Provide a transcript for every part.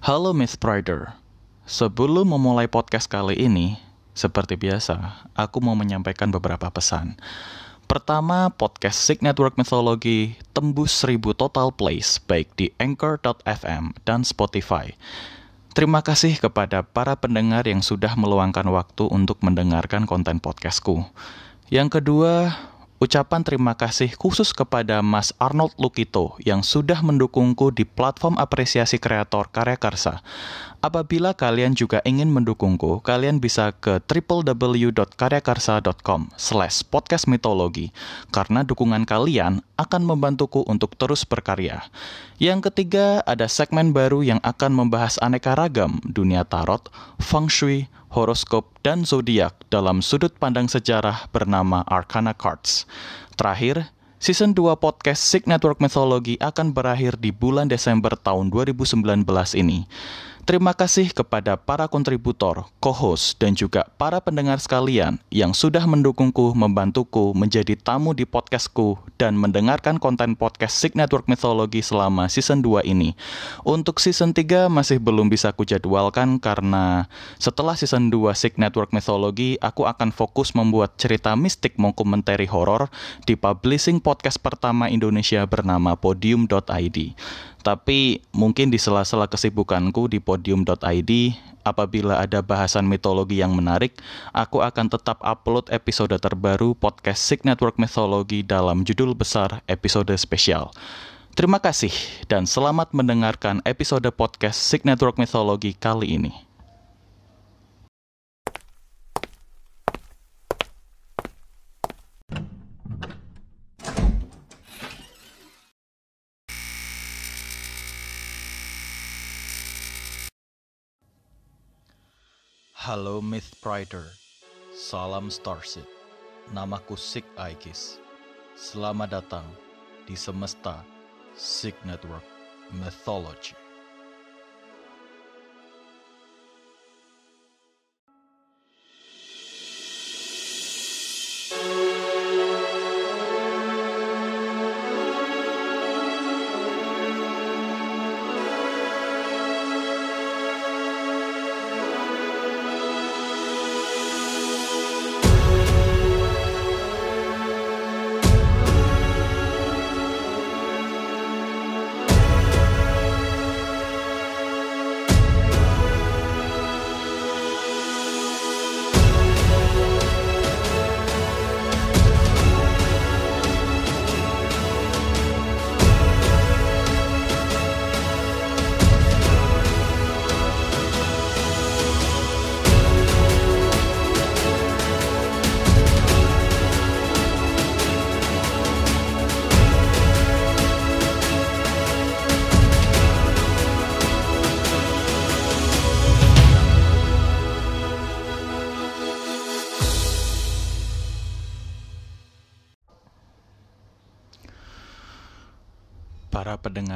Halo Miss Prider. Sebelum memulai podcast kali ini, seperti biasa, aku mau menyampaikan beberapa pesan. Pertama, podcast Sig Network Mythology tembus 1000 total plays baik di Anchor.fm dan Spotify. Terima kasih kepada para pendengar yang sudah meluangkan waktu untuk mendengarkan konten podcastku. Yang kedua, Ucapan terima kasih khusus kepada Mas Arnold Lukito yang sudah mendukungku di platform apresiasi kreator karya karsa. Apabila kalian juga ingin mendukungku, kalian bisa ke www.karyakarsa.com slash podcast mitologi, karena dukungan kalian akan membantuku untuk terus berkarya. Yang ketiga, ada segmen baru yang akan membahas aneka ragam dunia tarot, feng shui, horoskop, dan zodiak dalam sudut pandang sejarah bernama Arcana Cards. Terakhir, Season 2 podcast Sig Network Mythology akan berakhir di bulan Desember tahun 2019 ini. Terima kasih kepada para kontributor, co-host, dan juga para pendengar sekalian yang sudah mendukungku, membantuku menjadi tamu di podcastku dan mendengarkan konten podcast Sig Network Mythology selama season 2 ini. Untuk season 3 masih belum bisa kujadwalkan karena setelah season 2 Sig Network Mythology, aku akan fokus membuat cerita mistik mengkomentari horor di publishing podcast pertama Indonesia bernama podium.id. Tapi mungkin di sela-sela kesibukanku di podium.id, apabila ada bahasan mitologi yang menarik, aku akan tetap upload episode terbaru podcast Sig Network Mythology dalam judul besar episode spesial. Terima kasih dan selamat mendengarkan episode podcast Sig Network Mythology kali ini. Halo Myth Prider, salam Starship. Namaku Sig Aegis. Selamat datang di semesta Sig Network Mythology.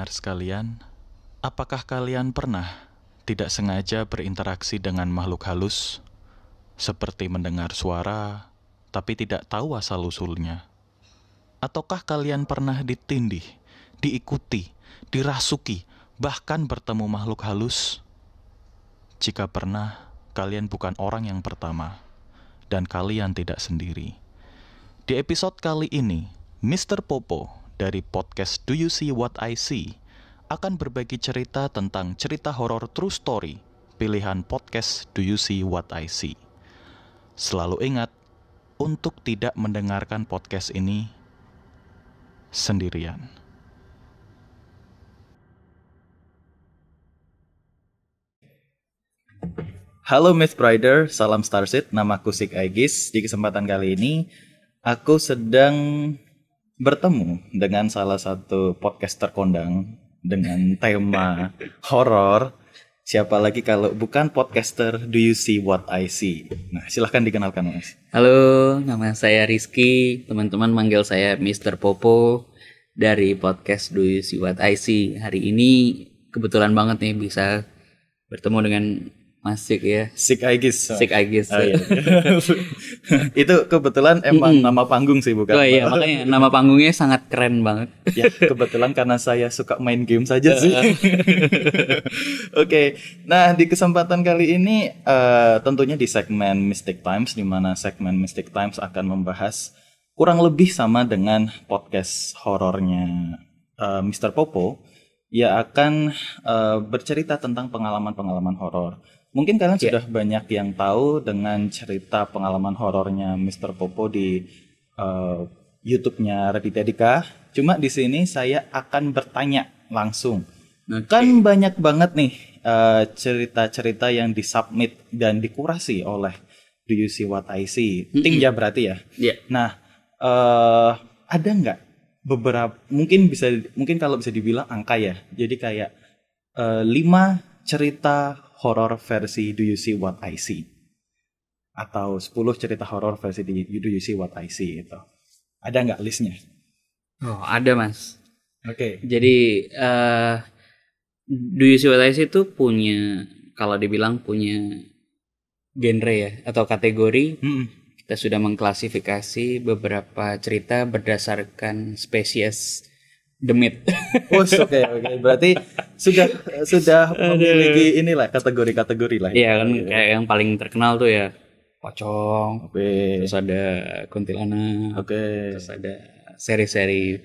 Pendengar sekalian, apakah kalian pernah tidak sengaja berinteraksi dengan makhluk halus, seperti mendengar suara tapi tidak tahu asal-usulnya? Ataukah kalian pernah ditindih, diikuti, dirasuki, bahkan bertemu makhluk halus? Jika pernah, kalian bukan orang yang pertama, dan kalian tidak sendiri. Di episode kali ini, Mr. Popo dari podcast Do You See What I See akan berbagi cerita tentang cerita horor true story pilihan podcast Do You See What I See. Selalu ingat untuk tidak mendengarkan podcast ini sendirian. Halo Miss Brider, salam Starseed, namaku Sik Aegis. Di kesempatan kali ini, aku sedang bertemu dengan salah satu podcaster kondang dengan tema horor. Siapa lagi kalau bukan podcaster Do You See What I See? Nah, silahkan dikenalkan Mas. Halo, nama saya Rizky. Teman-teman manggil saya Mr. Popo dari podcast Do You See What I See. Hari ini kebetulan banget nih bisa bertemu dengan Masik ya. Sick Aegis. Sick Aegis. Oh, iya. itu kebetulan emang nama panggung sih bukan? Oh iya, makanya nama panggungnya sangat keren banget. ya kebetulan karena saya suka main game saja sih. Oke, nah di kesempatan kali ini eh, tentunya di segmen Mystic Times di mana segmen Mystic Times akan membahas kurang lebih sama dengan podcast horornya eh, Mr. Popo. Ia akan eh, bercerita tentang pengalaman-pengalaman horor. Mungkin kalian Ya. sudah banyak yang tahu dengan cerita pengalaman horornya Mr. Popo di eh, YouTube-nya Raditya Dika. Cuma di sini saya akan bertanya langsung. Oke. Kan banyak banget nih eh, cerita-cerita yang disubmit dan dikurasi oleh Do You See What I See? Ting ya berarti ya. Iya. Nah, eh ada nggak beberapa mungkin bisa mungkin kalau bisa dibilang angka ya. Jadi kayak eh, lima cerita horor versi Do You See What I See? Atau 10 cerita horor versi Do You See What I See itu. Ada nggak listnya? Oh, ada Mas. Oke. Jadi eh Do You See What I See itu punya kalau dibilang punya genre ya atau kategori Mm-mm. kita sudah mengklasifikasi beberapa cerita berdasarkan spesies demit. Oh, oke oke. Berarti sudah sudah memiliki inilah kategori-kategori lah. Iya kan kayak yang paling terkenal tuh ya pocong, Oke. terus ada kuntilanak, Oke. terus ada seri-seri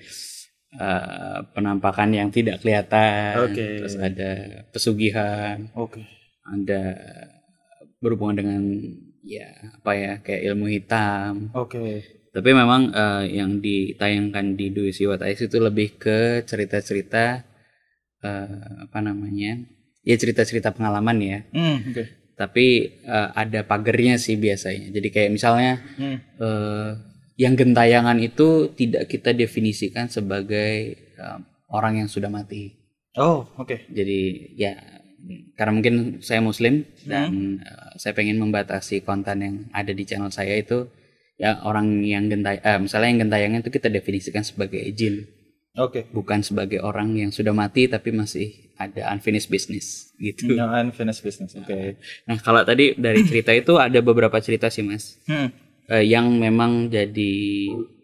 eh, penampakan yang tidak kelihatan, Oke. terus ada pesugihan, Oke. ada berhubungan dengan ya apa ya kayak ilmu hitam. Oke. Tapi memang eh, yang ditayangkan di Do You See What I See itu lebih ke cerita-cerita eh, apa namanya? Ya cerita-cerita pengalaman ya. Hmm, oke. Tapi eh, ada pagernya sih biasanya. Jadi kayak misalnya Hmm. eh, yang gentayangan itu tidak kita definisikan sebagai eh, orang yang sudah mati. Oh, oke. Jadi ya karena mungkin saya muslim dan eh, saya pengen membatasi konten yang ada di channel saya itu ya orang yang gentay eh, misalnya yang gentayangan itu kita definisikan sebagai jin Oke. bukan sebagai orang yang sudah mati tapi masih ada unfinished business gitu. No unfinished business. Oke. Nah kalau tadi dari cerita itu ada beberapa cerita sih mas Hmm. eh, yang memang jadi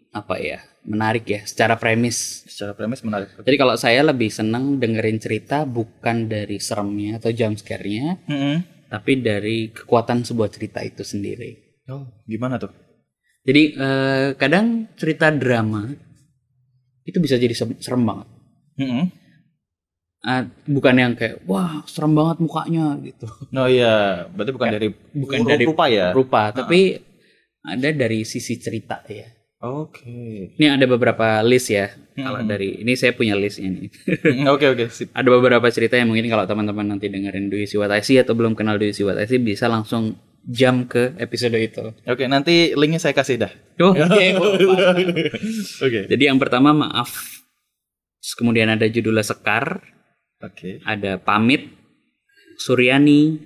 apa ya menarik ya secara premis. Secara premis menarik. Jadi kalau saya lebih senang dengerin cerita bukan dari seremnya atau jump scare-nya, Hmm. tapi dari kekuatan sebuah cerita itu sendiri. Oh, gimana tuh? Jadi eh, kadang cerita drama itu bisa jadi se- serem banget. Hmm. Ah, bukan yang kayak wah serem banget mukanya gitu. No iya, berarti bukan dari bukan dari rupa ya. Rupa, tapi ada dari sisi cerita ya. Oke. Ini ada beberapa list ya. Kalau Hmm. dari ini saya punya nih. Hmm, Oke oke ada beberapa cerita yang mungkin kalau teman-teman nanti dengerin Do You See What I See atau belum kenal Do You See What I See bisa langsung jump ke episode itu. Oke, nanti linknya saya kasih dah. Oh, oke. Oke. Jadi yang pertama maaf. Terus kemudian ada judulnya Sekar, Oke. ada Pamit, Suryani,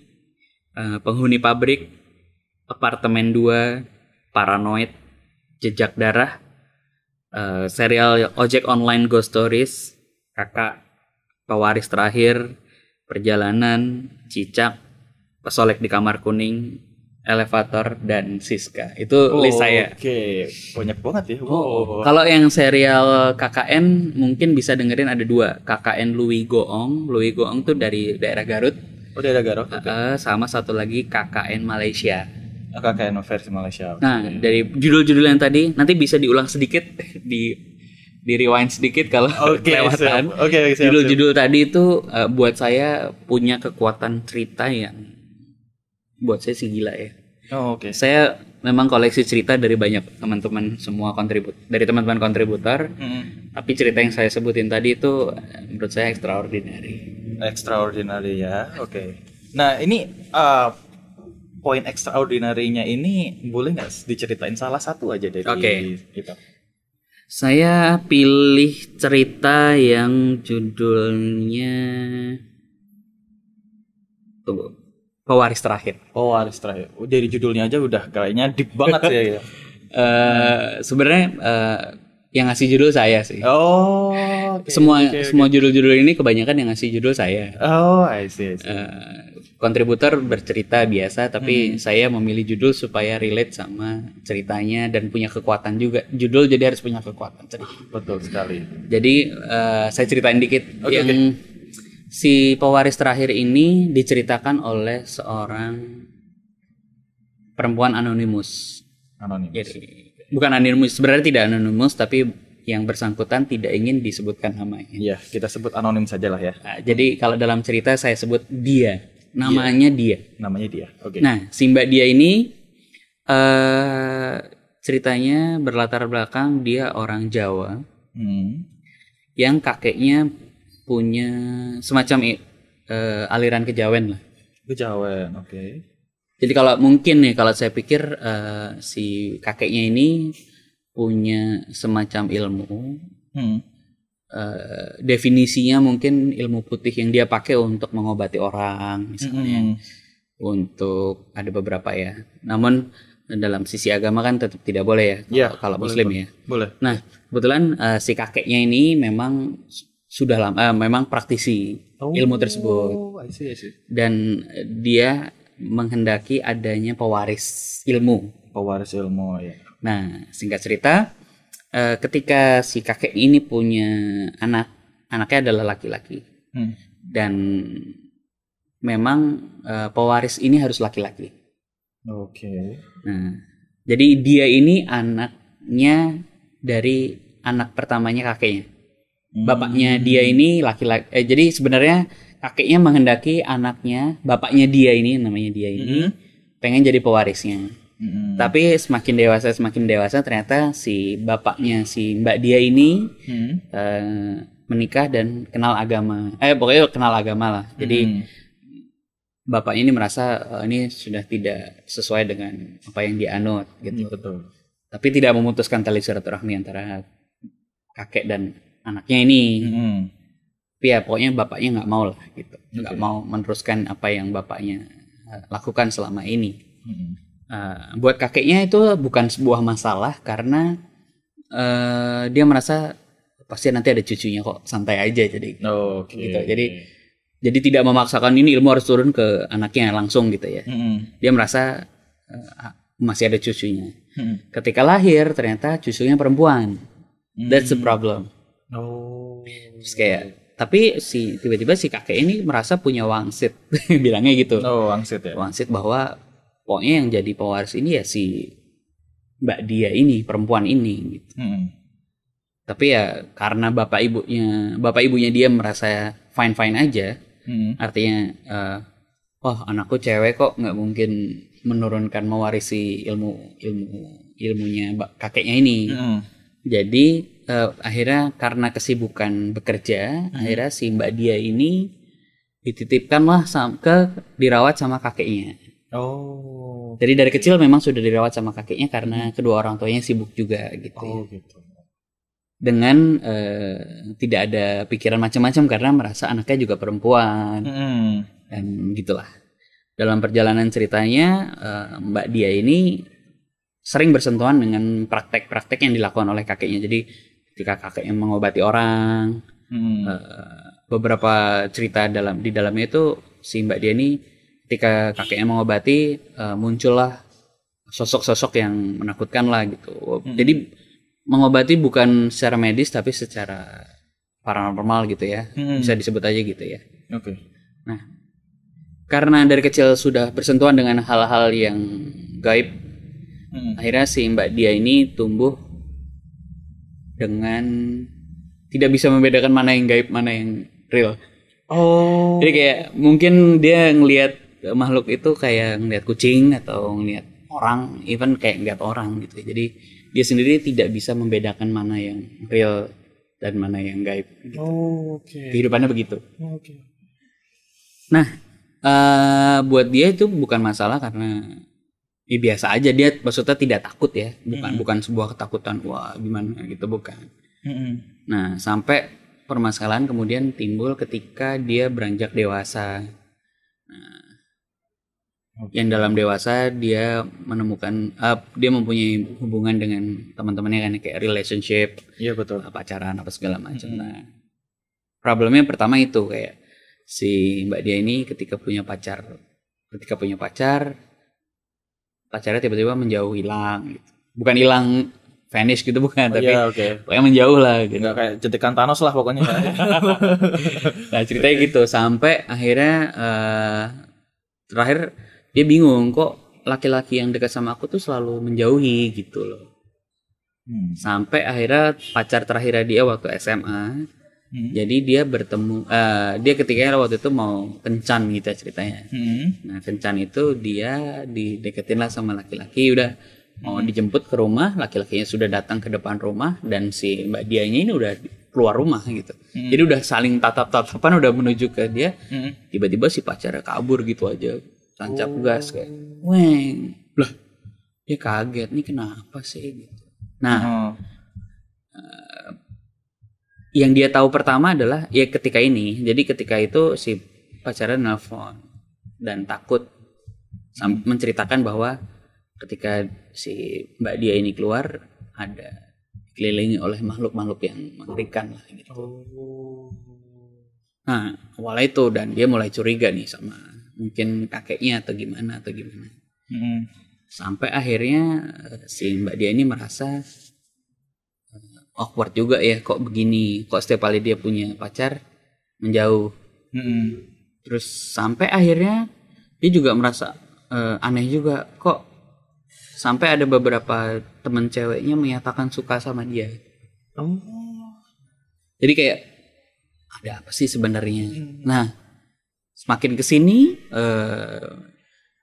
eh, Penghuni Pabrik, Apartemen 2, Paranoid, Jejak Darah, eh, serial Ojek Online Ghost Stories, Kakak, Pewaris Terakhir, Perjalanan, Cicak, Pesolek di Kamar Kuning, Elevator, dan Siska. Itu list saya. Oke, banyak banget ya. Oh, Wow. kalau yang serial KKN mungkin bisa dengerin ada dua. KKN Louis Goong, Louis Goong tuh dari daerah Garut, Oh, daerah Garut. Oke. Eh, sama satu lagi KKN Malaysia. KKN versi Malaysia. Nah, dari judul-judul yang tadi nanti bisa diulang sedikit di di rewind sedikit kalau Oke, kelewatan. Oke, siap. Judul-judul tadi itu eh, buat saya punya kekuatan cerita yang buat saya sih gila ya. Oh, oke. Saya memang koleksi cerita dari banyak teman-teman semua kontribut dari teman-teman kontributor. Hmm. Tapi cerita yang saya sebutin tadi itu menurut saya extraordinary. Extraordinary ya. Oke. Nah, ini uh, poin extraordinary-nya ini boleh nggak diceritain salah satu aja dari Oke. kita? Saya pilih cerita yang judulnya Tunggu. Pewaris terakhir. Oh, Aris terakhir. Oh, dari judulnya aja udah kayaknya deep banget sih ya. Eh sebenarnya eh, yang ngasih judul saya sih. Oh, Jadi semua oke, oke. semua judul-judul ini kebanyakan yang ngasih judul saya. Oh, I see, I see. Eh, kontributor bercerita biasa, tapi saya memilih judul supaya relate sama ceritanya dan punya kekuatan juga. Judul jadi harus punya kekuatan. cerita. Betul sekali. Jadi eh, saya ceritain dikit Oke, yang si pewaris terakhir ini diceritakan oleh seorang perempuan anonimus. Anonim. Jadi bukan anonimus, sebenarnya tidak anonimus tapi yang bersangkutan tidak ingin disebutkan namanya. Iya, kita sebut anonim saja lah ya. Nah, jadi kalau dalam cerita saya sebut dia, namanya dia. Namanya dia. Oke. Nah, si Mbak dia ini eh ceritanya berlatar belakang dia orang Jawa Hmm. yang kakeknya punya semacam eh, aliran kejawen lah. Kejawen, oke. Jadi kalau mungkin nih kalau saya pikir eh, si kakeknya ini punya semacam ilmu Hmm. eh, definisinya mungkin ilmu putih yang dia pakai untuk mengobati orang misalnya Hmm. untuk ada beberapa ya. Namun dalam sisi agama kan tetap tidak boleh ya kalau, Iya, kalau boleh, muslim ya. Boleh. Nah, kebetulan eh, si kakeknya ini memang sudah lama eh, memang praktisi ilmu tersebut Oh, I see, I see. dan dia menghendaki adanya pewaris ilmu. Pewaris ilmu ya. Nah, singkat cerita, eh, ketika si kakek ini punya anak, anaknya adalah laki-laki Hmm. dan memang eh, pewaris ini harus laki-laki. Oke. Nah, jadi dia ini anaknya dari anak pertamanya kakeknya. Bapaknya dia ini laki-laki. Eh, jadi sebenarnya kakeknya menghendaki anaknya, bapaknya dia ini namanya dia ini pengen jadi pewarisnya. Hmm. Tapi semakin dewasa semakin dewasa ternyata si bapaknya si Mbak dia ini Hmm. eh, menikah dan kenal agama. Eh pokoknya kenal agama lah. Jadi Hmm. bapaknya ini merasa eh, ini sudah tidak sesuai dengan apa yang dia anut gitu. betul. Tapi tidak memutuskan tali silaturahmi antara kakek dan anaknya ini. Hmm. Tapi ya pokoknya bapaknya nggak mau lah gitu. Nggak Oke. mau meneruskan apa yang bapaknya eh, lakukan selama ini. Hmm. Eh, buat kakeknya itu bukan sebuah masalah karena eh, dia merasa pasti nanti ada cucunya kok santai aja jadi Oke. Gitu, jadi- jadi tidak memaksakan ini ilmu harus turun ke anaknya langsung gitu ya Hmm. dia merasa eh, masih ada cucunya Hmm. ketika lahir ternyata cucunya perempuan that's the problem Oh. Terus kayak tapi si tiba-tiba si kakek ini merasa punya wangsit bilangnya gitu Oh, wangsit ya. wangsit bahwa pokoknya yang jadi pewaris ini ya si mbak dia ini perempuan ini gitu. Hmm. tapi ya karena bapak ibunya bapak ibunya dia merasa fine fine aja Hmm. artinya eh, wah anakku cewek kok nggak mungkin menurunkan mewarisi ilmu ilmu ilmunya mbak kakeknya ini Hmm. jadi eh, akhirnya karena kesibukan bekerja akhirnya si mbak dia ini dititipkanlah ke dirawat sama kakeknya Oh. Jadi dari kecil memang sudah dirawat sama kakeknya karena kedua orang tuanya sibuk juga gitu. ya. Oh, gitu. Dengan eh, tidak ada pikiran macam-macam karena merasa anaknya juga perempuan Hmm. dan gitulah. Dalam perjalanan ceritanya eh, Mbak dia ini sering bersentuhan dengan praktek-praktek yang dilakukan oleh kakeknya. Jadi ketika kakeknya mengobati orang, Hmm. eh, beberapa cerita dalam di dalamnya itu si Mbak dia ini ketika kakeknya mengobati eh, muncullah sosok-sosok yang menakutkan lah gitu. Jadi mengobati bukan secara medis tapi secara paranormal gitu ya. Hmm. Bisa disebut aja gitu ya. Oke. Karena dari kecil sudah bersentuhan dengan hal-hal yang gaib, Hmm. akhirnya si Mbak dia ini tumbuh dengan tidak bisa membedakan mana yang gaib, mana yang real. Oh. Jadi kayak mungkin dia ngelihat makhluk itu kayak ngelihat kucing atau ngelihat orang, even kayak ngelihat orang gitu. Jadi dia sendiri tidak bisa membedakan mana yang real dan mana yang gaib. Oh, oke. Kehidupannya begitu. Oke. Nah, eh buat dia itu bukan masalah karena ya biasa aja dia maksudnya tidak takut ya, bukan bukan sebuah ketakutan wah gimana gitu bukan. Hmm. Nah, sampai permasalahan kemudian timbul ketika dia beranjak dewasa. Nah, Oke. yang dalam dewasa dia menemukan eh, dia mempunyai hubungan dengan teman-temannya kan kayak relationship, Iya betul. pacaran apa segala macam. Mm-mm. Nah, problemnya pertama itu kayak si Mbak Dia ini ketika punya pacar, ketika punya pacar, pacarnya tiba-tiba menjauh hilang gitu. Bukan hilang vanish gitu bukan, Oh, tapi iya, oke. pokoknya menjauh lah gitu. Nggak kayak jentikan Thanos lah pokoknya. Nah ceritanya gitu sampai akhirnya eh, terakhir dia bingung kok laki-laki yang dekat sama aku tuh selalu menjauhi gitu loh. Hmm. Sampai akhirnya pacar terakhir dia waktu SMA. Hmm. Jadi dia bertemu eh, dia ketika waktu itu mau kencan gitu ya ceritanya. Hmm. Nah kencan itu dia dideketin lah sama laki-laki udah mau dijemput ke rumah laki-lakinya sudah datang ke depan rumah dan si mbak dianya ini udah keluar rumah gitu. Jadi udah saling tatap-tatapan udah menuju ke dia Hmm. tiba-tiba si pacarnya kabur gitu aja tancap gas kayak weng lah dia kaget nih kenapa sih gitu nah Oh. Yang dia tahu pertama adalah ya ketika ini jadi ketika itu si pacarnya nelfon dan takut sam- menceritakan bahwa ketika si mbak dia ini keluar ada dikelilingi oleh makhluk-makhluk yang mengerikan lah gitu Nah, awalnya itu dan dia mulai curiga nih sama mungkin kakeknya atau gimana atau gimana. Hmm. Sampai akhirnya eh, si Mbak dia ini merasa awkward juga ya kok begini, kok setiap kali dia punya pacar menjauh. Hmm. Terus sampai akhirnya dia juga merasa eh, aneh juga kok sampai ada beberapa temen ceweknya menyatakan suka sama dia. Oh. Jadi kayak ada apa sih sebenarnya? Nah, semakin ke sini eh,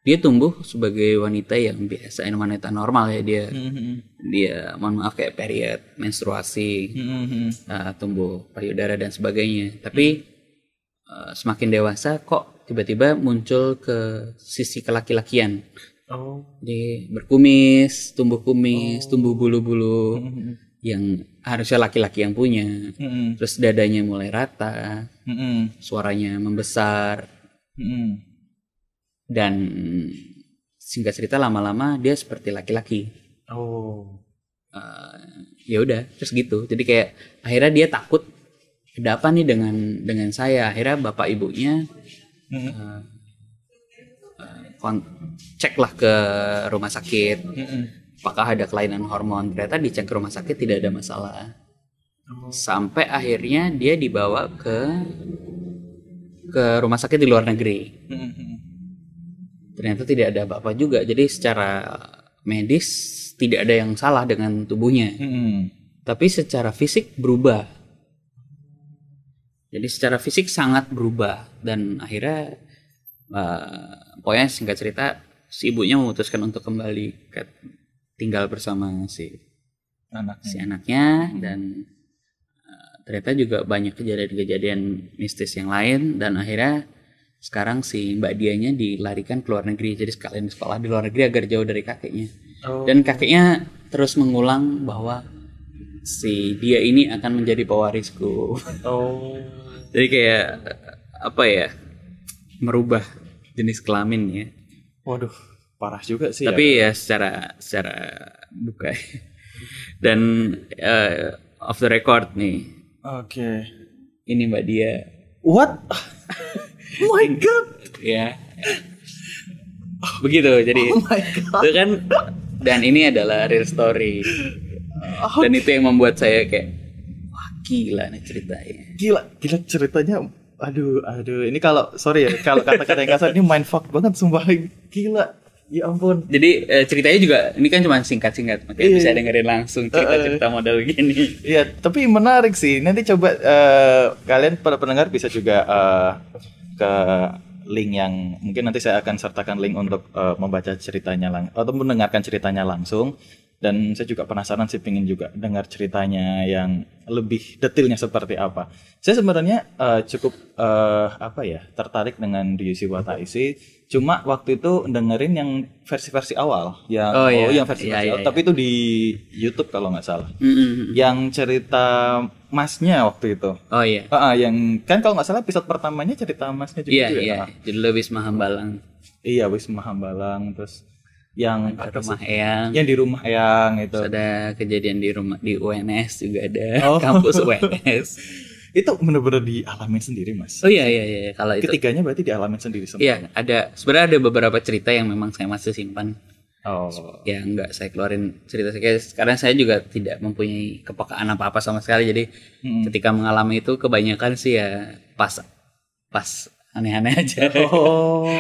dia tumbuh sebagai wanita yang biasa, wanita normal ya dia. Hmm. Dia mohon maaf kayak period, menstruasi, Hmm. eh, tumbuh payudara dan sebagainya. Tapi eh, semakin dewasa kok tiba-tiba muncul ke sisi kelaki-lakian. Oh. Jadi berkumis, tumbuh kumis, tumbuh bulu-bulu yang harusnya laki-laki yang punya. Hmm. Terus dadanya mulai rata, Hmm. suaranya membesar Hmm. Dan singkat cerita lama-lama dia seperti laki-laki. Oh. Eh, ya udah, terus gitu. Jadi kayak akhirnya dia takut ada apa nih dengan dengan saya. Akhirnya bapak ibunya Hmm. eh, eh, kon- ceklah ke rumah sakit. Apakah ada kelainan hormon? Ternyata dicek ke rumah sakit tidak ada masalah. Sampai akhirnya dia dibawa ke ke rumah sakit di luar negeri. Ternyata tidak ada apa-apa juga. Jadi secara medis tidak ada yang salah dengan tubuhnya, Hmm. tapi secara fisik berubah. Jadi secara fisik sangat berubah dan akhirnya eh, pokoknya singkat cerita si ibunya memutuskan untuk kembali ke tinggal bersama si Anaknya. si anaknya dan eh, ternyata juga banyak kejadian-kejadian mistis yang lain dan akhirnya sekarang si mbak dianya dilarikan ke luar negeri jadi sekalian sekolah di luar negeri agar jauh dari kakeknya Oh. dan kakeknya terus mengulang bahwa si dia ini akan menjadi pewarisku Oh. jadi kayak apa ya merubah jenis kelamin ya Waduh, parah juga sih. ya. tapi ya secara secara buka dan eh, off the record nih Oke. ini mbak dia What? oh my god. ya begitu jadi Oh my god. itu kan dan ini adalah real story dan itu yang membuat saya kayak wah gila nih ceritanya Gila, gila ceritanya. Aduh, aduh. Ini kalau sorry ya, kalau kata-kata yang kasar ini mindfuck banget sumpah. Gila. Ya ampun. jadi eh, ceritanya juga ini kan cuma singkat-singkat makanya Iya, bisa dengerin langsung cerita-cerita model gini Iya, tapi menarik sih. Nanti coba eh, kalian para pendengar bisa juga eh, ke link yang mungkin nanti saya akan sertakan link untuk eh, membaca ceritanya lang atau mendengarkan ceritanya langsung. Dan saya juga penasaran sih pengen juga dengar ceritanya yang lebih detailnya seperti apa. Saya sebenarnya eh, cukup eh, apa ya tertarik dengan Ryushi Wataisi. Cuma waktu itu dengerin yang versi-versi awal, yang Oh, iya. yang versi-versi Iya, iya, awal. iya. Tapi itu di YouTube kalau nggak salah Mm-mm. yang cerita masnya waktu itu. oh iya Ah, ah, yang kan kalau nggak salah episode pertamanya cerita masnya juga. iya tuh ya? iya Ah, judulnya Wisma Hambalang iya, Wisma Hambalang terus yang apa rumah sih? Eyang yang di rumah yang itu. Terus ada kejadian di rumah di UNS juga ada Oh. kampus UNS itu bener-bener dialamin sendiri mas. Oh iya iya iya kalau itu Ketiganya berarti dialamin sendiri semua. Iya, ada sebenarnya ada beberapa cerita yang memang saya masih simpan. Oh. Ya nggak saya keluarin cerita saya karena saya juga tidak mempunyai kepekaan apa-apa sama sekali. Jadi Mm-mm. ketika mengalami itu kebanyakan sih ya pas pas aneh-aneh aja. Oh.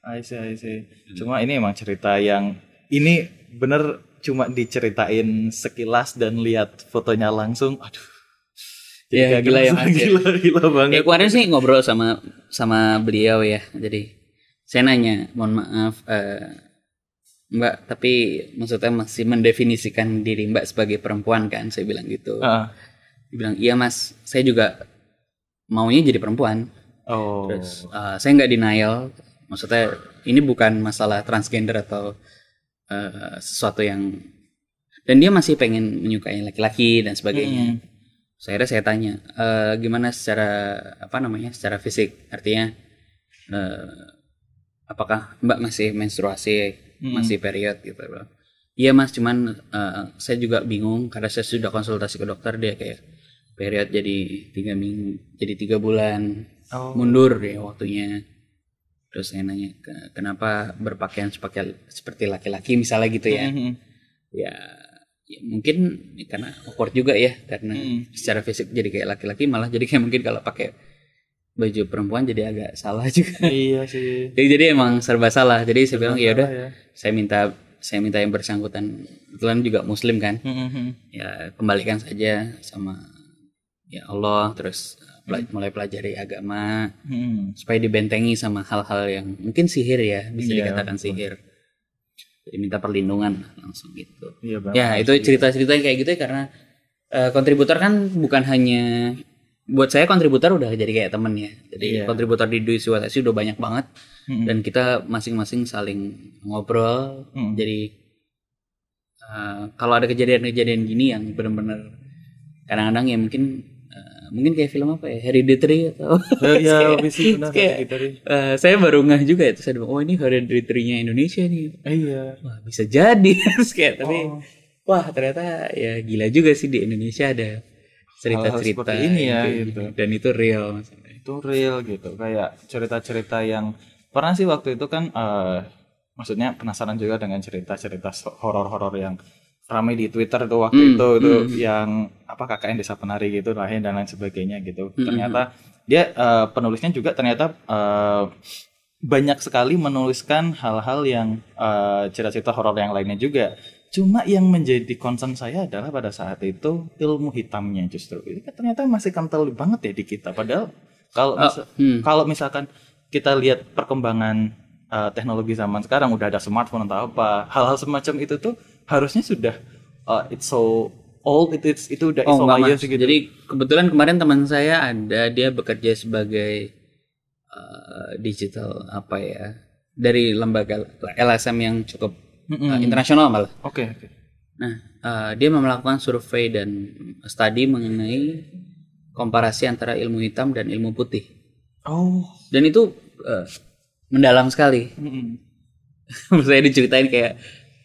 I see, I see. Cuma ini emang cerita yang ini bener cuma diceritain sekilas dan lihat fotonya langsung. Aduh. Ya, kayak gila ya, ngerasa Mas, ya. Gila, gila Ya banget. kemarin sih ngobrol sama sama beliau ya. Jadi saya nanya, mohon maaf eh, Mbak, tapi maksudnya masih mendefinisikan diri Mbak sebagai perempuan kan? Saya bilang gitu. Ah. Dia bilang, iya Mas, saya juga maunya jadi perempuan. Oh. Terus eh, saya nggak denial, maksudnya ini bukan masalah transgender atau eh, sesuatu yang dan dia masih pengen menyukai laki-laki dan sebagainya. Hmm. Saya saya tanya, "Eh, gimana secara apa namanya, secara fisik, artinya eh, apakah Mbak masih menstruasi, Hmm. masih period gitu? Bilang, Iya Mas, cuman eh, saya juga bingung karena saya sudah konsultasi ke dokter dia kayak period jadi tiga minggu, jadi tiga bulan Oh. mundur ya waktunya. Terus saya nanya, "Ke- kenapa berpakaian sepakai seperti laki-laki misalnya gitu ya? Mhm. Ya, ya mungkin ya karena awkward juga ya karena Hmm. secara fisik jadi kayak laki-laki malah jadi kayak mungkin kalau pakai baju perempuan jadi agak salah juga. Iya sih. jadi, jadi emang serba salah. Jadi saya bilang ya udah, ya. saya minta saya minta yang bersangkutan kebetulan juga muslim kan. Mhm. Ya kembalikan saja sama ya Allah terus uh, pela- mulai pelajari agama Mhm. supaya dibentengi sama hal-hal yang mungkin sihir ya bisa Iya, dikatakan sihir. Minta perlindungan langsung gitu. Iya banget. Ya itu cerita-cerita yang kayak gitu ya karena eh, kontributor kan bukan hanya buat saya kontributor udah jadi kayak temen ya. Jadi Iya. kontributor di Dui Siwatasi udah banyak banget Mhm. dan kita masing-masing saling ngobrol. Mhm. Jadi eh, kalau ada kejadian-kejadian gini yang benar-benar kadang-kadang ya mungkin mungkin kayak film apa ya Hereditary atau Ya, ya, bisa benar kayak, gitu eh, saya baru ngeh juga itu saya bilang, oh ini Hereditary-nya Indonesia nih Iya. wah bisa jadi Terus kayak tapi Oh. wah ternyata ya gila juga sih di Indonesia ada cerita-cerita seperti ini ya, gitu. gini. dan itu real maksudnya. itu real gitu kayak cerita-cerita yang pernah sih waktu itu kan eh maksudnya penasaran juga dengan cerita-cerita horor-horor yang ramai di Twitter tuh waktu Hmm, itu itu hmm. yang apa KKN Desa Penari gitu lain dan lain sebagainya gitu. Hmm, ternyata dia eh, penulisnya juga ternyata eh, banyak sekali menuliskan hal-hal yang eh, cerita-cerita horor yang lainnya juga. Cuma yang menjadi concern saya adalah pada saat itu ilmu hitamnya justru. Ini kan ternyata masih kental banget ya di kita. Padahal kalau Oh, misa- hmm. kalau misalkan kita lihat perkembangan uh, teknologi zaman sekarang udah ada smartphone atau apa hal-hal semacam itu tuh harusnya sudah uh, it's so old it, it's, itu udah it's Oh so layer mas. gitu. Jadi kebetulan kemarin teman saya ada dia bekerja sebagai uh, digital apa ya dari lembaga LSM yang cukup uh, internasional malah. oke oke Nah uh, dia melakukan survei dan studi mengenai komparasi antara ilmu hitam dan ilmu putih. oh Dan itu uh, mendalam sekali. saya diceritain kayak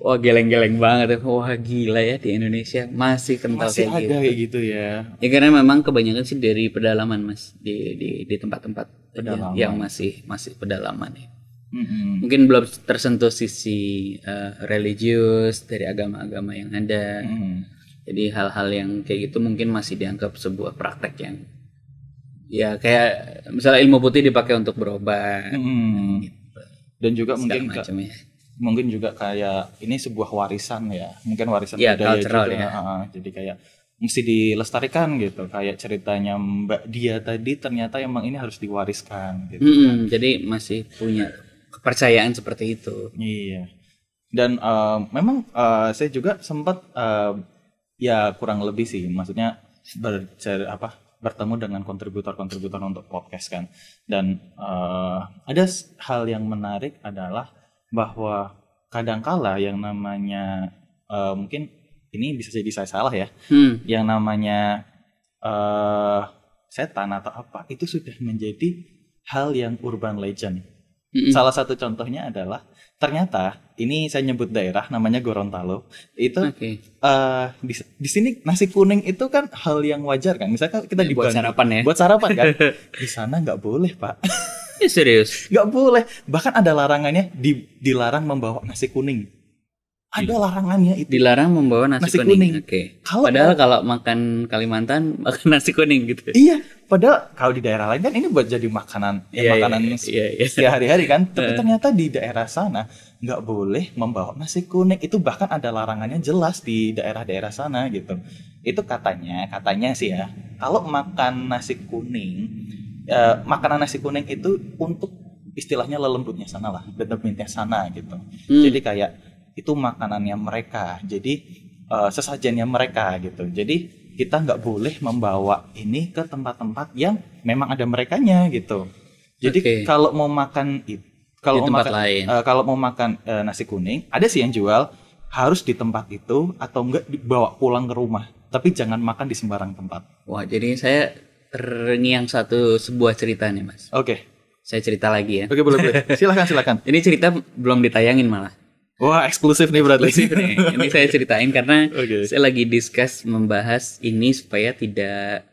wah geleng-geleng banget ya. Wah gila ya di Indonesia masih kental masih kayak gitu. ada kayak gitu ya Ya karena memang kebanyakan sih dari pedalaman mas di di di tempat-tempat Pedalaman. yang masih masih pedalaman ya. Mm-mm. Mungkin belum tersentuh sisi eh, religius dari agama-agama yang ada. Mm-mm. Jadi hal-hal yang kayak gitu mungkin masih dianggap sebuah praktek yang ya kayak misalnya ilmu putih dipakai untuk berobat Mm-mm. dan juga segala mungkin macam ya. Mungkin juga kayak ini sebuah warisan ya. Mungkin warisan Iya, budaya cultural juga ya. Ah, jadi kayak mesti dilestarikan gitu. Kayak ceritanya Mbak Dia tadi ternyata emang ini harus diwariskan gitu Mm-mm, jadi masih punya kepercayaan seperti itu. iya. Dan eh, memang eh, saya juga sempat eh, ya kurang lebih sih. Maksudnya bercer apa bertemu dengan kontributor-kontributor untuk podcast kan. Dan eh, ada hal yang menarik adalah bahwa kadangkala yang namanya eh, mungkin ini bisa jadi saya salah ya Hmm. yang namanya eh setan atau apa itu sudah menjadi hal yang urban legend Mm-mm. Salah satu contohnya adalah ternyata ini saya nyebut daerah namanya Gorontalo. Itu Oke. eh di, di sini nasi kuning itu kan hal yang wajar kan. Misalkan kita di Buat Bandung- sarapan ya. Buat sarapan kan. di sana nggak boleh, Pak. Eh, serius. nggak boleh. Bahkan ada larangannya di, dilarang membawa nasi kuning. Ada larangannya itu. Dilarang membawa nasi, Nasi kuning. kuning. Oke. Kalau- Padahal kalau makan Kalimantan makan nasi kuning gitu. Iya, padahal kalau di daerah lain kan ini buat jadi makanan, ya, Iya, makanan iya, iya, iya. sehari-hari kan. Tapi ternyata di daerah sana nggak boleh membawa nasi kuning. Itu bahkan ada larangannya jelas di daerah-daerah sana gitu. Itu katanya, katanya sih ya. Kalau makan nasi kuning, eh, makanan nasi kuning itu untuk istilahnya lelembutnya sana lah, determinnya sana gitu. Hmm. Jadi kayak itu makanannya mereka. Jadi eh, sesajennya mereka gitu. Jadi kita nggak boleh membawa ini ke tempat-tempat yang memang ada merekanya gitu. Jadi Oke. kalau mau makan itu, kalau mau tempat makan lain. eh, kalau mau makan eh, nasi kuning, ada sih yang jual harus di tempat itu atau enggak dibawa pulang ke rumah. Tapi jangan makan di sembarang tempat. Wah, jadi saya terngiang satu sebuah cerita nih, Mas. Oke, Saya cerita lagi ya. oke boleh boleh. Silakan silakan. Ini cerita belum ditayangin malah. Wah eksklusif nih berarti. Eksklusif nih. Ini saya ceritain karena Oke. saya lagi discuss membahas ini supaya tidak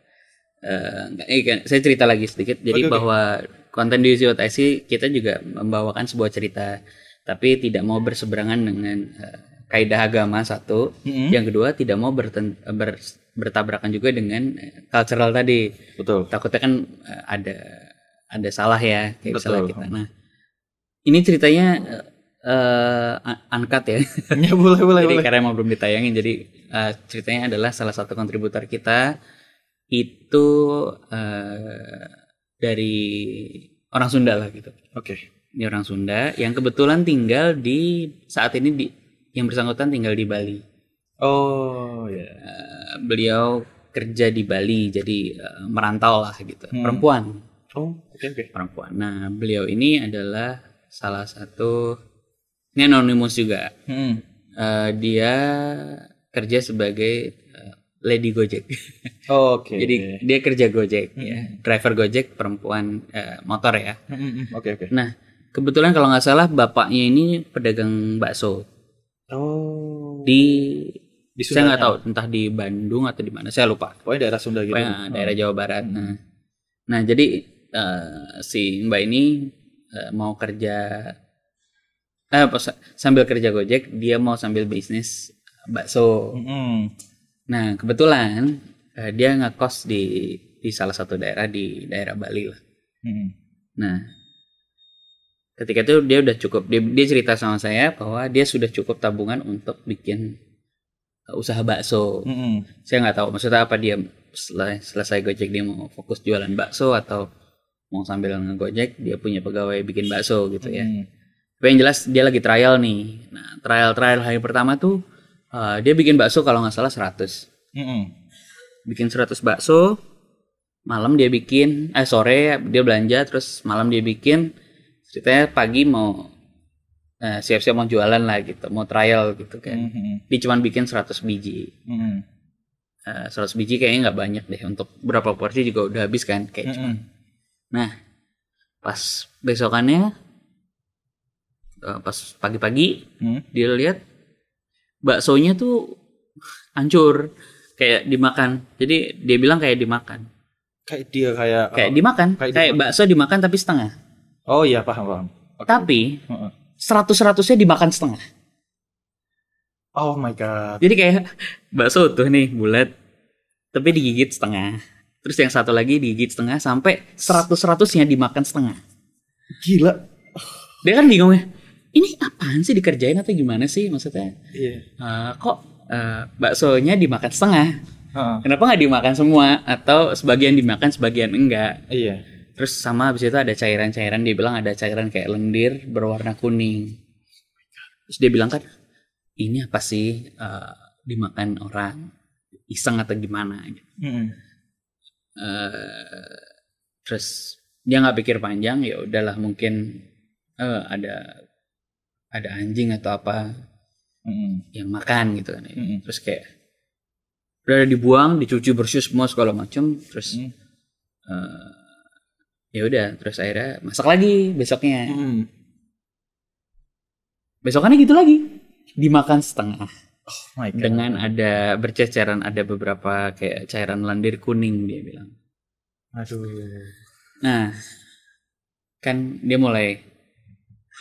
eh, nggak- eh, kan, saya cerita lagi sedikit. Jadi oke. bahwa konten di UCOTIC kita juga membawakan sebuah cerita, tapi tidak mau berseberangan dengan eh, kaidah agama satu. Mm-mm. Yang kedua tidak mau berten- ber- bertabrakan juga dengan eh, cultural tadi. Betul. Takutnya kan eh, ada ada salah ya kayak Betul. misalnya kita. Nah, ini ceritanya eh, un- uncut ya. ya boleh boleh jadi boleh. karena emang belum ditayangin jadi eh, ceritanya adalah salah satu kontributor kita itu eh, dari orang Sunda lah gitu. Oke. Ini orang Sunda yang kebetulan tinggal di saat ini di yang bersangkutan tinggal di Bali. Oh ya. Eh, beliau kerja di Bali jadi eh, merantau lah gitu. Hmm. Perempuan, Oh oke oke. perempuan. Nah, beliau ini adalah salah satu ini anonimus juga. Hmm. Eh, dia kerja sebagai eh, lady Gojek. Oke. Jadi dia kerja Gojek Hmm. ya. Driver Gojek perempuan eh, motor ya. Hmm, hmm, hmm. Oke oke. Nah, kebetulan kalau nggak salah bapaknya ini pedagang bakso Oh. di Di saya nggak tahu entah di Bandung atau di mana saya lupa. Pokoknya daerah Sunda gitu. Pokoknya daerah Jawa Barat. Nah, nah jadi eh, si Mbak ini eh, mau kerja eh, pas- sambil kerja Gojek dia mau sambil bisnis bakso. Hmm. Nah kebetulan eh, dia ngekos di di salah satu daerah di daerah Bali lah. Hmm. Nah ketika itu dia udah cukup dia, dia cerita sama saya bahwa dia sudah cukup tabungan untuk bikin eh, usaha bakso. Hmm. Saya nggak tahu maksudnya apa dia setelah selesai Gojek dia mau fokus jualan bakso atau mau sambil ngegojek dia punya pegawai bikin bakso gitu ya. Hmm. Tapi yang jelas dia lagi trial nih. Nah, trial-trial hari pertama tuh uh, dia bikin bakso kalau nggak salah 100. Hmm. Bikin 100 bakso, malam dia bikin, eh sore dia belanja, terus malam dia bikin, ceritanya pagi mau eh, siap-siap mau jualan lah gitu, mau trial gitu kan. Hmm. Dia cuma bikin 100 biji. Hmm. Eh, 100 biji kayaknya nggak banyak deh untuk berapa porsi juga udah habis kan kayak cuma. Hmm. Nah, pas besokannya eh, pas pagi-pagi Hmm. dia lihat baksonya tuh hancur kayak dimakan. Jadi dia bilang kayak dimakan. Kayak dia kayak. Kayak oh. dimakan, kayak kayak, bakso dimakan tapi setengah. Oh iya paham paham. Oke. Tapi Heeh. seratus-seratusnya dimakan setengah. Oh my god. Jadi kayak bakso tuh nih bulat tapi digigit setengah. Terus yang satu lagi digigit setengah sampai seratus-seratusnya dimakan setengah. Gila. Dia kan bingung ya. Ini apaan sih dikerjain atau gimana sih maksudnya? Iya. Eh, kok eh, baksonya dimakan setengah? Heeh. Kenapa nggak dimakan semua atau sebagian dimakan sebagian enggak? Iya. Terus sama habis itu ada cairan-cairan dia bilang ada cairan kayak lendir berwarna kuning. Terus dia bilang kan ini apa sih eh, dimakan orang iseng atau gimana? gitu. Hmm. Eh, terus dia nggak pikir panjang ya udahlah mungkin eh, ada ada anjing atau apa Hmm. yang makan gitu kan. Mm-mm. Terus kayak udah dibuang, dicuci bersih semua segala macam, terus Mm. eh, ya udah terus akhirnya masak lagi besoknya Hmm. besokannya gitu lagi dimakan setengah Oh my God. dengan ada berceceran ada beberapa kayak cairan lendir kuning dia bilang Aduh. nah kan dia mulai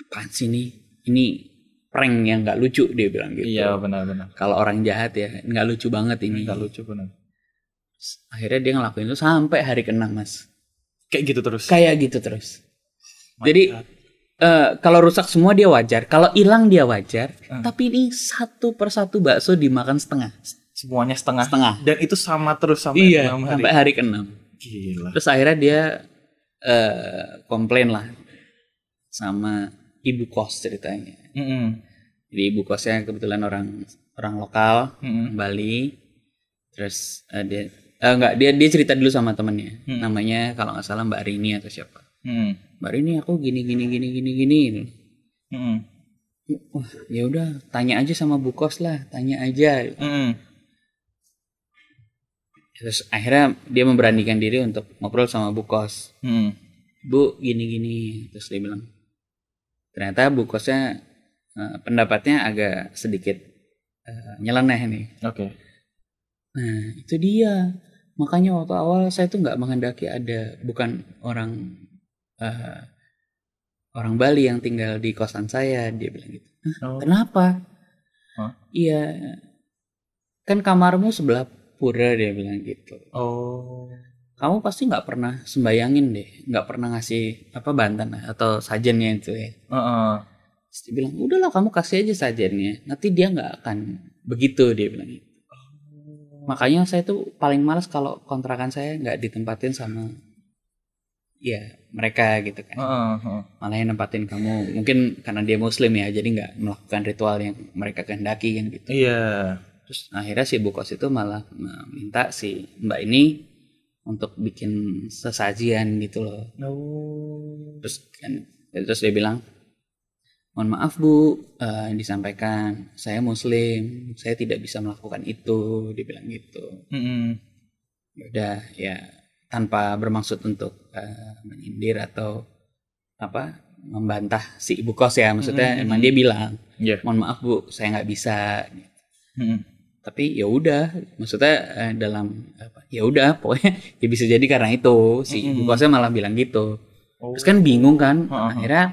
apaan sih ini ini prank yang nggak lucu dia bilang gitu Iya benar-benar. kalau orang jahat ya nggak lucu banget ini Nggak lucu benar. akhirnya dia ngelakuin itu sampai hari keenam mas Kayak gitu terus. kayak gitu terus My jadi God. eh, kalau rusak semua dia wajar kalau hilang dia wajar Hmm. tapi ini satu persatu bakso dimakan setengah semuanya setengah. setengah Dan itu sama terus sampai iya hari. sampai hari keenam Gila. terus akhirnya dia eh komplain lah sama ibu kos ceritanya Mm-mm. jadi ibu kosnya kebetulan orang orang lokal Mm-mm. orang Bali terus eh, dia eh, enggak dia dia cerita dulu sama temennya Hmm. namanya kalau nggak salah Mbak Rini atau siapa Mm. Mbak Rini aku gini gini gini gini gini Mm-mm. wah ya udah tanya aja sama bu kos lah tanya aja Mm-mm. terus akhirnya dia memberanikan diri untuk ngobrol sama bu kos Mm. bu gini gini terus dia bilang ternyata bu kosnya eh, pendapatnya agak sedikit eh, nyeleneh nih Oke. nah itu dia makanya waktu awal saya tuh nggak menghendaki ada bukan orang eh, orang Bali yang tinggal di kosan saya dia bilang gitu Oh. kenapa Hah? iya kan kamarmu sebelah pura dia bilang gitu Oh. Kamu pasti nggak pernah sembayangin deh nggak pernah ngasih apa bantan atau sajennya itu ya Heeh. Terus dia bilang udahlah kamu kasih aja sajennya nanti dia nggak akan begitu dia bilang gitu makanya saya tuh paling males kalau kontrakan saya nggak ditempatin sama ya mereka gitu kan Heeh, heeh. malah yang nempatin kamu mungkin karena dia muslim ya jadi nggak melakukan ritual yang mereka kehendaki kan gitu Iya. terus akhirnya si bu kos itu malah minta si mbak ini untuk bikin sesajian gitu loh Oh. terus kan terus dia bilang mohon maaf bu eh, disampaikan saya muslim saya tidak bisa melakukan itu dia bilang gitu Mm-mm. Ya udah ya tanpa bermaksud untuk eh, menyindir atau apa membantah si ibu kos ya maksudnya Mm-mm. emang dia bilang Iya. mohon maaf bu saya nggak bisa Mm-mm. Tapi ya udah maksudnya eh, dalam ya udah pokoknya ya bisa jadi karena itu si ibu Mm-mm. kosnya malah bilang gitu Oh. terus kan bingung kan Heeh. akhirnya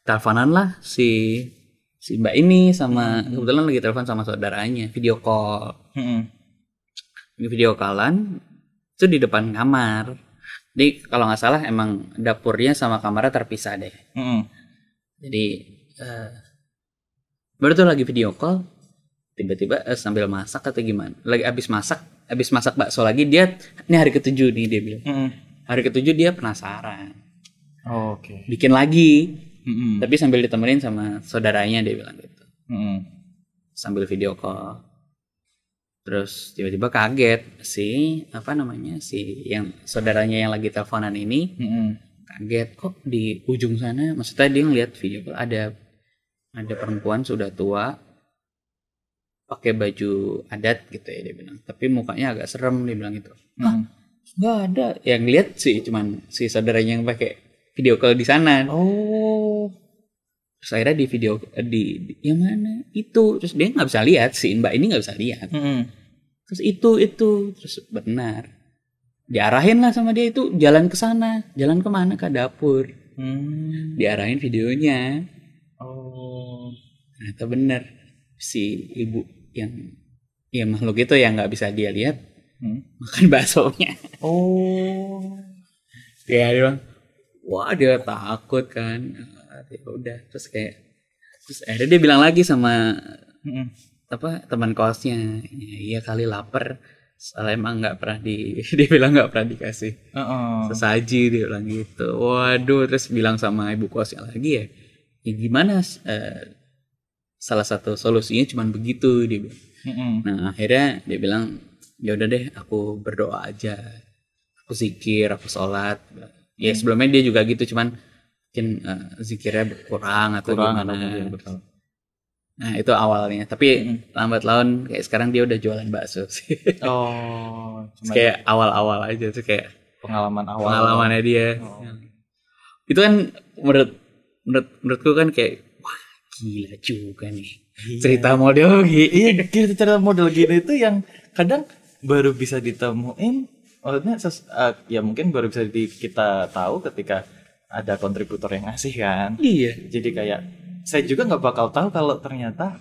teleponan lah si si mbak ini sama kebetulan lagi telepon sama saudaranya video call Mm-mm. Ini video callan itu di depan kamar jadi kalau nggak salah emang dapurnya sama kamarnya terpisah deh Mm-mm. jadi eh, baru tuh lagi video call tiba-tiba eh, sambil masak atau gimana lagi habis masak habis masak bakso lagi dia ini hari ketujuh nih dia bilang Mm-mm. hari ketujuh dia penasaran Oh, Oke. bikin lagi Mm-mm. tapi sambil ditemenin sama saudaranya dia bilang gitu Mm-mm. sambil video call terus tiba-tiba kaget si apa namanya si yang saudaranya yang lagi teleponan ini Mm-mm. kaget kok di ujung sana maksudnya dia ngeliat video call ada ada perempuan sudah tua pakai baju adat gitu ya dia bilang. Tapi mukanya agak serem dia bilang gitu. Mm-mm. nggak ada. Yang lihat sih cuman si saudaranya yang pakai video call di sana. Oh. terus akhirnya di video di, di yang mana? Itu. Terus dia nggak bisa lihat si mbak ini nggak bisa lihat. Mm-mm. terus itu itu. Terus benar. Diarahin lah sama dia itu jalan ke sana. Jalan ke mana ke dapur. Hmm. diarahin videonya. Oh. ternyata benar. Si ibu yang ya makhluk itu yang nggak bisa dia lihat Hmm. makan baksonya Oh. ya dia bilang wah dia takut kan Ah, ya udah terus kayak terus akhirnya dia bilang lagi sama Mm-mm. apa teman kosnya "Ya, iya kali lapar soalnya emang nggak pernah di dia bilang nggak pernah dikasih Heeh. sesaji dia bilang gitu waduh terus bilang sama ibu kosnya lagi ya ya gimana eh, salah satu solusinya cuman begitu dia bilang Mm-mm. nah akhirnya dia bilang ya udah deh aku berdoa aja aku zikir aku sholat ya Hmm. sebelumnya dia juga gitu cuman mungkin eh, zikirnya berkurang atau Kurang gimana atau betul. nah itu awalnya tapi Mm. lambat laun kayak sekarang dia udah jualan bakso sih Oh. Cuma kayak awal-awal aja tuh kayak pengalaman awal. pengalamannya dia Oh. itu kan menurut menurut menurutku kan kayak gila juga nih. Cerita model gitu iya gitu cerita model gini itu yang kadang baru bisa ditemuin maksudnya ses- eh, ya mungkin baru bisa di, kita tahu ketika ada kontributor yang ngasih kan. Iya. Jadi kayak saya juga nggak bakal tahu kalau ternyata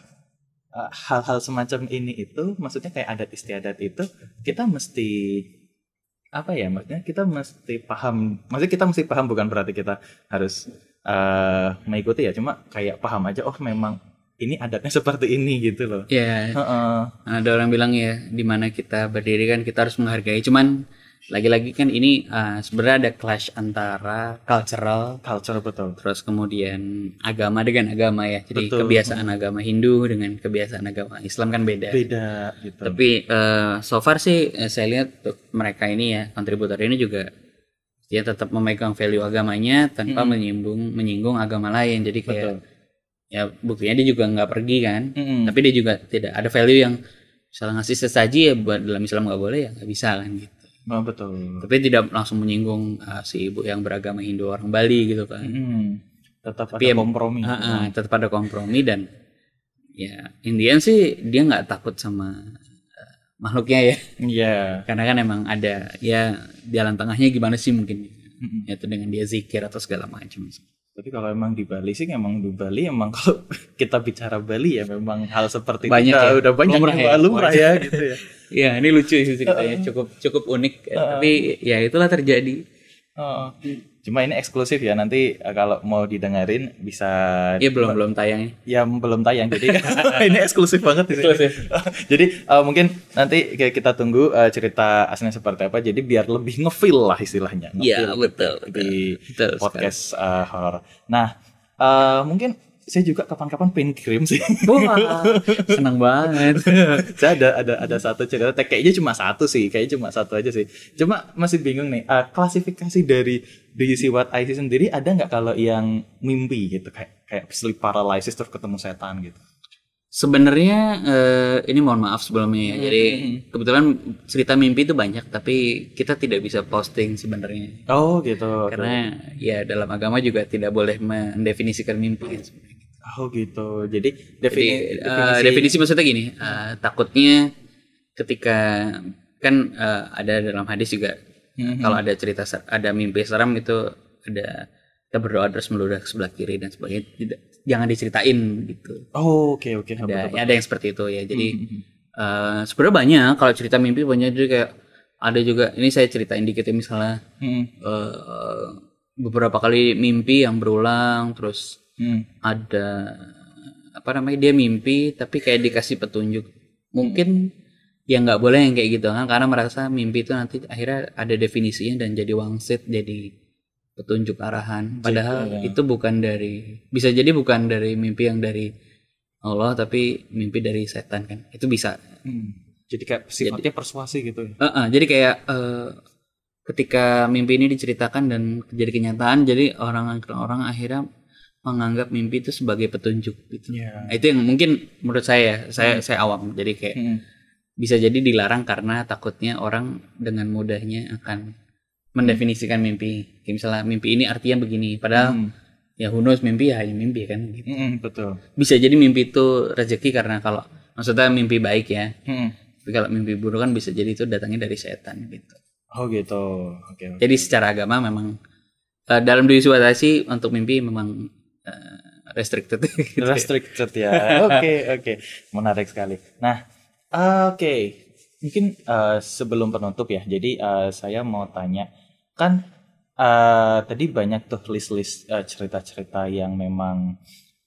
eh, hal-hal semacam ini itu maksudnya kayak adat istiadat itu kita mesti apa ya maksudnya kita mesti paham maksudnya kita mesti paham bukan berarti kita harus eh, mengikuti ya cuma kayak paham aja oh memang ini adatnya seperti ini gitu loh. Ya Heeh. ada orang bilang ya di mana kita berdiri kan kita harus menghargai. Cuman lagi-lagi kan ini uh, sebenarnya ada clash antara cultural culture betul. terus kemudian agama dengan agama ya. Jadi Betul. kebiasaan agama Hindu dengan kebiasaan agama Islam kan beda. Beda gitu. Tapi eh, so far sih saya lihat mereka ini ya kontributor ini juga dia tetap memegang value agamanya tanpa menyinggung menyinggung agama lain. Jadi kayak betul. ya buktinya dia juga nggak pergi kan. Mm-mm. tapi dia juga tidak ada value yang misalnya ngasih sesaji ya buat dalam Islam nggak boleh ya nggak bisa kan gitu. Oh, betul. Tapi tidak langsung menyinggung uh, si ibu yang beragama Hindu orang Bali gitu kan. Mm-mm. tetap Tapi ada em- kompromi. Ah, ah, tetap ada kompromi dan ya Indian sih dia nggak takut sama uh, makhluknya ya iya karena kan emang ada ya jalan tengahnya gimana sih mungkin Mm-mm. yaitu dengan dia zikir atau segala macam Tapi kalau emang di Bali sih emang di Bali emang kalau kita bicara Bali ya memang hal seperti Banyak itu ya? udah banyak Lumrah ya? lumrah ya gitu ya. ya ini lucu sih ceritanya cukup cukup unik ya. tapi ya itulah terjadi Oh. Cuma ini eksklusif ya nanti eh, kalau mau didengerin bisa ya belum belum tayang ya belum tayang jadi ini eksklusif banget. Eksklusif. jadi eh, mungkin nanti kita tunggu eh, cerita aslinya seperti apa jadi biar lebih ngefeel lah istilahnya Iya, ngefeel betul, di Betul podcast eh, horor. Nah eh, mungkin saya juga kapan-kapan pengen kirim sih. Wah, senang banget. saya ada ada ada satu cerita kayaknya cuma satu sih kayaknya cuma satu aja sih cuma masih bingung nih eh, klasifikasi dari Do You See What I See sendiri ada nggak kalau yang mimpi gitu kayak kayak sleep paralysis terus ketemu setan gitu Sebenarnya eh, ini mohon maaf sebelumnya ya. Jadi kebetulan cerita mimpi itu banyak, tapi kita tidak bisa posting sebenarnya. oh gitu Karena ya dalam agama juga tidak boleh mendefinisikan mimpi. kan sebenarnya. Oh gitu jadi Jadi defini- eh, definisi maksudnya gini, eh, takutnya ketika kan eh, ada dalam hadis juga Mhm. kalau ada cerita ada mimpi seram itu ada kita berdoa terus meludah ke sebelah kiri dan sebagainya tidak jangan diceritain gitu. oh oke oke ada betul, betul. ada yang seperti itu ya jadi Mhm. eh, sebenarnya banyak kalau cerita mimpi banyak juga kayak ada juga ini saya ceritain dikit ya misalnya Mhm. eh, beberapa kali mimpi yang berulang terus Mhm. ada apa namanya dia mimpi tapi kayak dikasih petunjuk mungkin ya nggak boleh yang kayak gitu kan karena merasa mimpi itu nanti akhirnya ada definisinya dan jadi wangsit jadi petunjuk arahan padahal ya. itu bukan dari bisa jadi bukan dari mimpi yang dari Allah tapi mimpi dari setan kan itu bisa Mhm. jadi kayak sifatnya persuasi gitu ya Eh, eh, jadi kayak eh, ketika mimpi ini diceritakan dan jadi kenyataan jadi orang orang akhirnya menganggap mimpi itu sebagai petunjuk gitu Iya. Nah, itu yang mungkin menurut saya saya saya awam jadi kayak Mhm. bisa jadi dilarang karena takutnya orang dengan mudahnya akan mendefinisikan mimpi kayak misalnya mimpi ini artinya begini padahal Mhm. ya who knows mimpi ya hanya mimpi kan gitu. Mhm, betul bisa jadi mimpi itu rezeki karena kalau maksudnya mimpi baik ya Mhm. tapi kalau mimpi buruk kan bisa jadi itu datangnya dari setan gitu oh gitu oke oke. jadi secara agama memang eh, dalam diri suatasi untuk mimpi memang restricted gitu. restricted ya. Oke, oke. Menarik sekali. Nah, eh, oke. Mungkin eh, sebelum penutup ya. Jadi eh, saya mau tanya kan eh, tadi banyak tuh list-list eh, cerita-cerita yang memang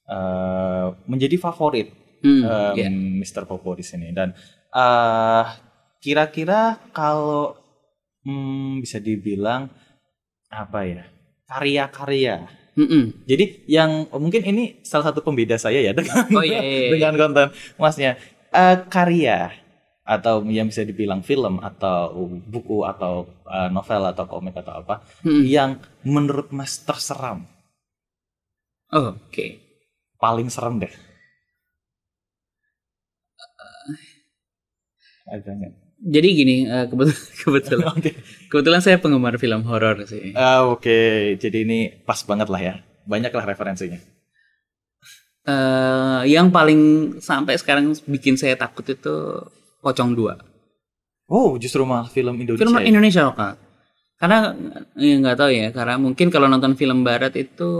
eh, menjadi favorit Hmm, em, iya. Mr. Popo di sini dan eh kira-kira kalau hmm, bisa dibilang apa ya karya-karya Mm-mm. jadi yang oh, mungkin ini salah satu pembeda saya ya dengan Oh, iya, iya, iya. dengan konten masnya Eh, karya atau yang bisa dibilang film atau buku atau eh, novel atau komik atau apa Mm-mm. yang menurut Mas terseram Oh, oke paling serem deh ada nggak Jadi gini, eh, kebetulan kebetulan, Oke. kebetulan saya penggemar film horor sih. Ah, Oke, jadi ini pas banget lah ya. Banyak lah referensinya. eh yang paling sampai sekarang bikin saya takut itu Pocong 2. Oh, justru malah film Indonesia. Film ya? Indonesia lokal. Karena ya nggak tahu ya, karena mungkin kalau nonton film barat itu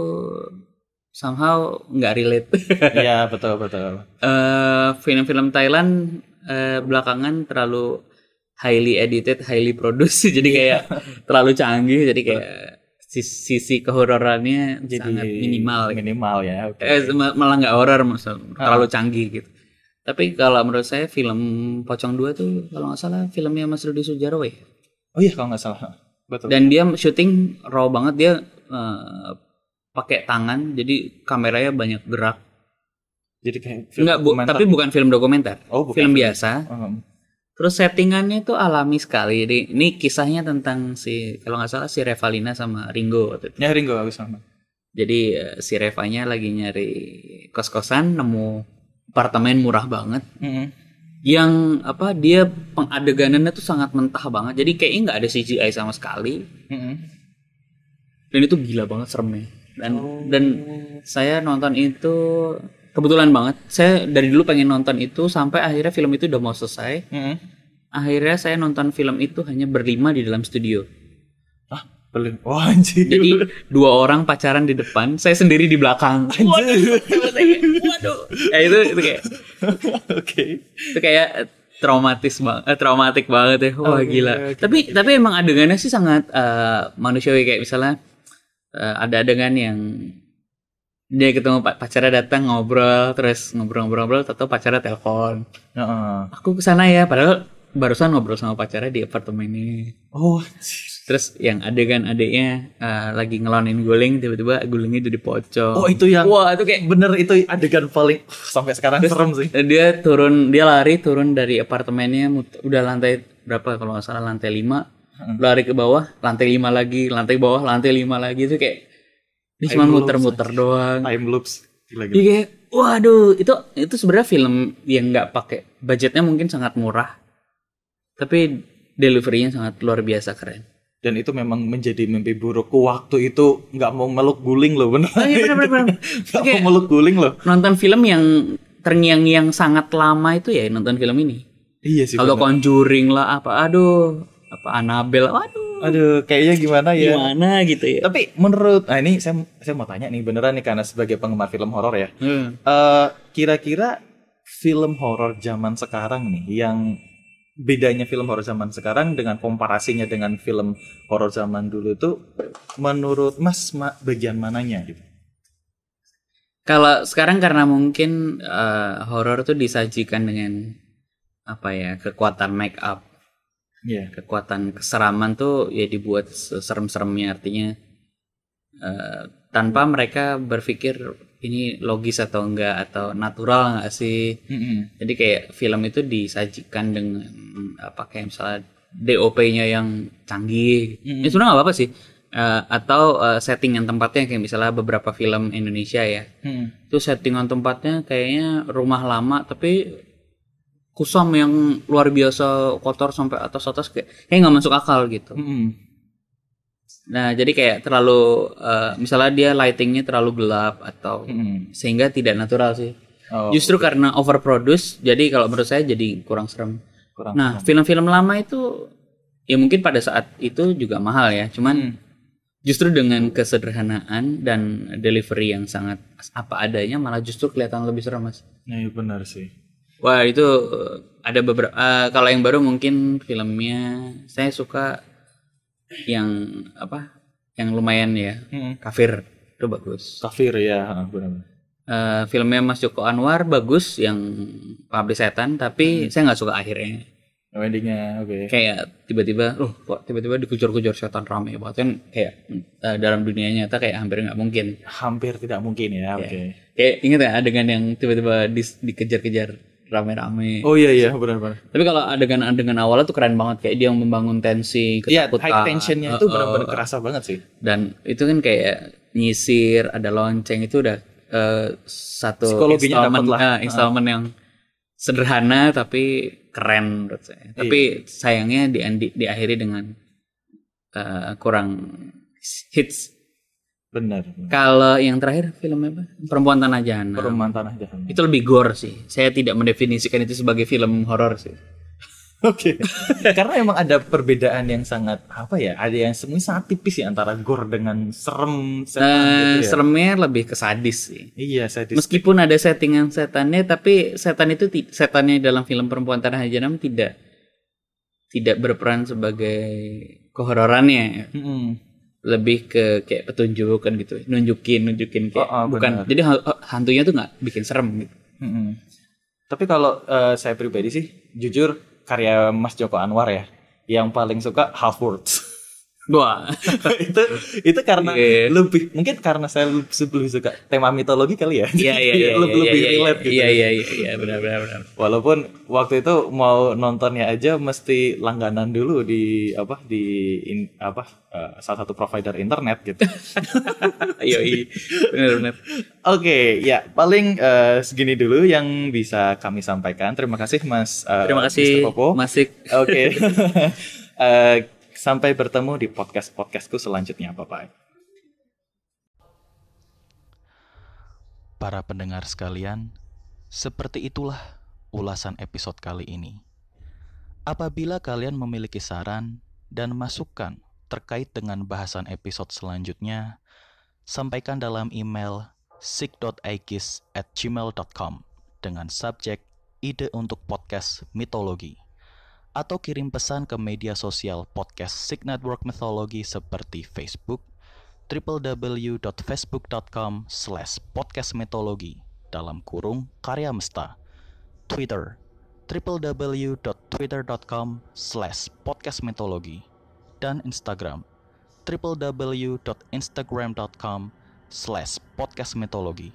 somehow nggak relate. Iya, betul betul. Eh, film-film Thailand eh, belakangan terlalu highly edited, highly produced, jadi kayak terlalu canggih, jadi kayak sis- sisi kehororannya Jadi sangat minimal. gitu. Minimal ya. Oke. Eh, ma- malah nggak horor, maksud- terlalu canggih gitu. Tapi kalau menurut saya film Pocong 2 tuh kalau nggak salah filmnya Mas Rudi Sudjarwo ya. Oh iya kalau nggak salah. Betul. Dan dia syuting raw banget dia eh, pakai tangan, jadi kameranya banyak gerak. jadi kayak Enggak, bu, tapi bukan film dokumenter. Oh, bukan film film. biasa. Um, Terus settingannya itu alami sekali. Jadi ini kisahnya tentang si kalau nggak salah si Revalina sama Ringo waktu itu. ya Ringo aku sama. Jadi eh, si Revanya lagi nyari kos-kosan nemu apartemen murah banget Mm-mm. yang apa dia pengadeganannya tuh sangat mentah banget. Jadi kayaknya nggak ada CGI sama sekali. Mm-mm. Dan itu gila banget seremnya. Dan dan saya nonton itu kebetulan banget. Saya dari dulu pengen nonton itu sampai akhirnya film itu udah mau selesai. Mm-mm. Akhirnya saya nonton film itu hanya berlima di dalam studio. Ah, belum. Wah, anjir. Jadi dua orang pacaran di depan, saya sendiri di belakang. Waduh, waduh. Ya itu itu kayak Oke. itu kayak traumatis banget, eh, traumatik banget ya. Wah Oke, gila. oke. Tapi tapi emang adegannya sih sangat eh, manusiawi kayak misalnya eh, ada adegan yang dia ketemu pa- pacarnya datang ngobrol terus ngobrol-ngobrol atau pacarnya telepon Heeh. aku ke sana ya padahal barusan ngobrol sama pacarnya di apartemen ini Oh. Terus yang adegan adiknya eh, lagi ngelonin guling tiba-tiba gulingnya itu dipocong. Oh, itu yang Wah, itu kayak bener itu adegan paling uh, sampai sekarang serem sih. dia turun dia lari turun dari apartemennya udah lantai berapa kalau nggak salah lantai 5 lari ke bawah lantai 5 lagi lantai bawah lantai 5 lagi itu kayak dia cuma muter-muter doang. Time loops. Gila Dia gitu. kayak waduh itu itu sebenarnya film yang nggak pakai budgetnya mungkin sangat murah tapi deliverynya sangat luar biasa keren. Dan itu memang menjadi mimpi burukku waktu itu nggak mau meluk guling loh bener. Oh, iya, bener, bener, bener. Nggak Oke. mau meluk guling loh. nonton film yang terngiang-ngiang sangat lama itu ya nonton film ini. Iya sih. Kalau. Conjuring lah apa aduh apa Annabelle waduh Aduh, kayaknya gimana ya? gimana gitu ya. Tapi menurut, nah ini saya saya mau tanya nih beneran nih karena sebagai penggemar film horor ya. Hmm. Eh, kira-kira film horor zaman sekarang nih yang bedanya film horor zaman sekarang dengan komparasinya dengan film horor zaman dulu itu menurut Mas ma- bagian mananya gitu? Kalau sekarang karena mungkin eh, horor tuh disajikan dengan apa ya kekuatan make up, Iya. kekuatan keseraman tuh ya dibuat serem-seremnya artinya eh, tanpa mereka berpikir ini logis atau enggak atau natural enggak sih. Mm-mm. Jadi kayak film itu disajikan dengan apa kayak misalnya DOP-nya yang canggih. Mm. Sebenarnya nggak apa-apa sih. Eh, atau eh, settingan tempatnya kayak misalnya beberapa film Indonesia ya. Mm-mm. Itu settingan tempatnya kayaknya rumah lama tapi kusam yang luar biasa kotor sampai atas-atas kayak kayak nggak masuk akal gitu. Mm-mm. Nah, jadi kayak terlalu eh, misalnya dia lightingnya terlalu gelap atau Mm-mm. sehingga tidak natural sih. Oh, Justru karena overproduce, jadi kalau menurut saya jadi kurang serem. kurang. Nah, film-film lama itu ya mungkin pada saat itu juga mahal ya, cuman Mm. justru dengan kesederhanaan dan delivery yang sangat apa adanya malah justru kelihatan lebih serem mas. Nah, iya benar sih. Wah itu eh, ada beberapa. eh, kalau yang baru mungkin filmnya saya suka yang apa? Yang lumayan ya, Mm-mm. kafir itu bagus. Kafir ya, benar. Eh, filmnya Mas Joko Anwar bagus yang pabrik setan tapi saya nggak suka akhirnya Oh, endingnya oke. kayak tiba-tiba loh kok tiba-tiba dikejar-kejar setan rame banget kan kayak eh, dalam dunia nyata kayak hampir nggak mungkin Hampir tidak mungkin ya, oke. kayak inget ya adegan yang tiba-tiba dis- dikejar-kejar rame-rame Oh iya iya benar-benar. tapi kalau adegan-adegan awalnya tuh keren banget kayak dia yang membangun tensi Iya, ketakutan high tensionnya itu Eh, benar-benar kerasa banget sih. dan itu kan kayak nyisir ada lonceng itu udah eh, satu Psikologinya installment, lah. eh, installment yang sederhana tapi keren menurut saya. Tapi sayangnya di, di diakhiri dengan uh, kurang hits. Benar. Kalau yang terakhir film apa? Perempuan Tanah Jahanam. Perempuan Tanah Jahanam. Itu lebih gore sih. Saya tidak mendefinisikan itu sebagai film horor sih. Oke. Karena emang ada perbedaan yang sangat apa ya? Ada yang semuanya sangat tipis ya antara gore dengan serem setan Nah, gitu ya. seremnya lebih ke sadis sih. Iya, sadis. Meskipun ada settingan setannya, tapi setan itu setannya dalam film Perempuan Tanah Jahanam tidak tidak berperan sebagai kehororannya. Mm-mm. Lebih ke kayak petunjuk kan gitu, nunjukin nunjukin kayak Oh, oh, bukan. benar. Jadi ha- hantunya tuh nggak bikin serem gitu. Mm-mm. Tapi kalau eh, saya pribadi sih, jujur karya Mas Joko Anwar ya, yang paling suka Half Words. Wah, itu itu karena Iya. lebih mungkin karena saya lebih, lebih suka tema mitologi kali ya. iya iya iya lebih, iya lebih iya relate gitu. iya iya iya iya benar benar benar. Walaupun waktu itu mau nontonnya aja mesti langganan dulu di apa di in- apa eh, salah satu provider internet gitu. Iya iya benar benar. Oke, ya paling eh, segini dulu yang bisa kami sampaikan. Terima kasih Mas. eh, Terima kasih Mr. Popo. Masik. Oke. Eh, sampai bertemu di podcast podcastku selanjutnya. Bye bye. Para pendengar sekalian, seperti itulah ulasan episode kali ini. Apabila kalian memiliki saran dan masukan terkait dengan bahasan episode selanjutnya, sampaikan dalam email sig.aikis at gmail.com dengan subjek ide untuk podcast mitologi atau kirim pesan ke media sosial podcast Sig Network Mythology seperti Facebook www.facebook.com slash podcastmetologi dalam kurung karya mesta Twitter www.twitter.com slash podcastmetologi dan Instagram www.instagram.com slash podcastmetologi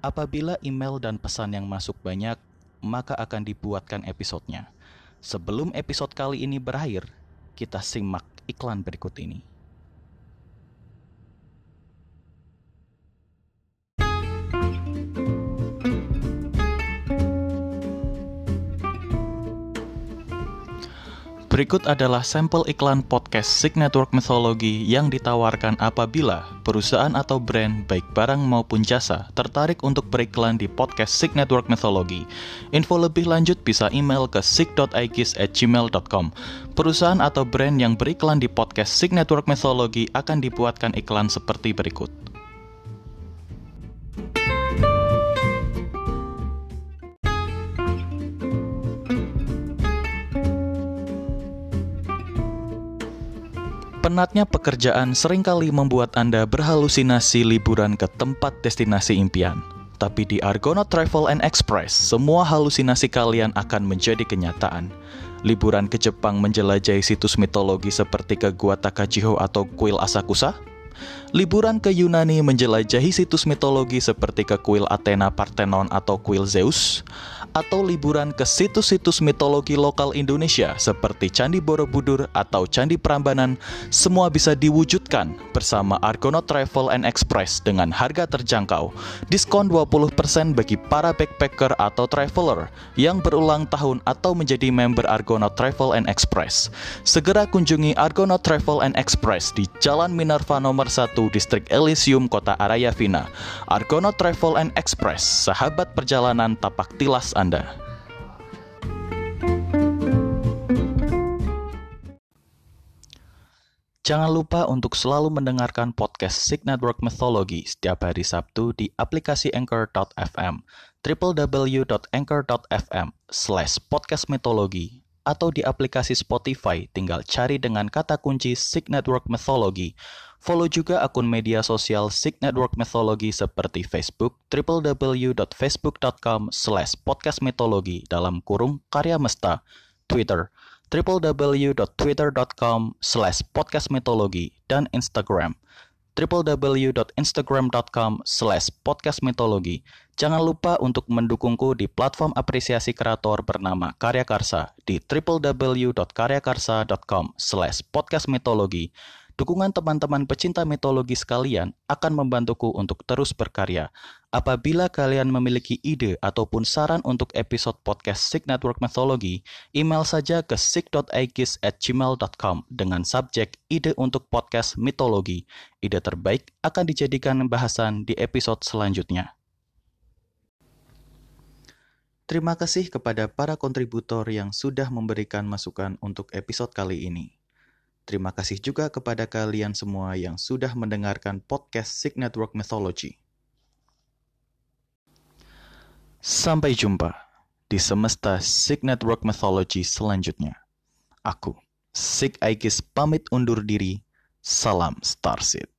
Apabila email dan pesan yang masuk banyak, maka akan dibuatkan episodenya. Sebelum episode kali ini berakhir, kita simak iklan berikut ini. Berikut adalah sampel iklan podcast Sig Network Mythology yang ditawarkan apabila perusahaan atau brand baik barang maupun jasa tertarik untuk beriklan di podcast Sig Network Mythology. Info lebih lanjut bisa email ke sig.aikis@gmail.com. Perusahaan atau brand yang beriklan di podcast Sig Network Mythology akan dibuatkan iklan seperti berikut. Penatnya pekerjaan sering kali membuat Anda berhalusinasi liburan ke tempat destinasi impian. Tapi di Argonaut Travel and Express, semua halusinasi kalian akan menjadi kenyataan. Liburan ke Jepang menjelajahi situs mitologi seperti ke Gua Takachiho atau kuil Asakusa? Liburan ke Yunani menjelajahi situs mitologi seperti ke kuil Athena Parthenon atau kuil Zeus? Atau liburan ke situs-situs mitologi lokal Indonesia seperti Candi Borobudur atau Candi Prambanan, semua bisa diwujudkan bersama Argonaut Travel and Express dengan harga terjangkau. Diskon 20% bagi para backpacker atau traveler yang berulang tahun atau menjadi member Argonaut Travel and Express. Segera kunjungi Argonaut Travel and Express di Jalan Minerva nomor 1 Distrik Elysium, Kota Arayavina. Argonaut Travel and Express, sahabat perjalanan tapak tilas Anda. Jangan lupa untuk selalu mendengarkan podcast Sig Network Mythology setiap hari Sabtu di aplikasi Anchor.fm, www.anchor.fm slash podcast mitologi, atau di aplikasi Spotify tinggal cari dengan kata kunci Sig Network Mythology. Follow juga akun media sosial Sig Network Mythology seperti Facebook, www.facebook.com slash dalam kurung karya mesta, Twitter, www.twitter.com slash dan Instagram www.instagram.com slash Jangan lupa untuk mendukungku di platform apresiasi kreator bernama Karya Karsa di www.karyakarsa.com slash podcastmitologi Dukungan teman-teman pecinta mitologi sekalian akan membantuku untuk terus berkarya. Apabila kalian memiliki ide ataupun saran untuk episode podcast Sig Network Mythology, email saja ke sig.aikis@gmail.com dengan subjek ide untuk podcast mitologi. Ide terbaik akan dijadikan bahasan di episode selanjutnya. Terima kasih kepada para kontributor yang sudah memberikan masukan untuk episode kali ini. Terima kasih juga kepada kalian semua yang sudah mendengarkan podcast Sig Network Mythology. Sampai jumpa di semesta Sig Network Mythology selanjutnya. Aku, Sig Aikis pamit undur diri. Salam Starseed.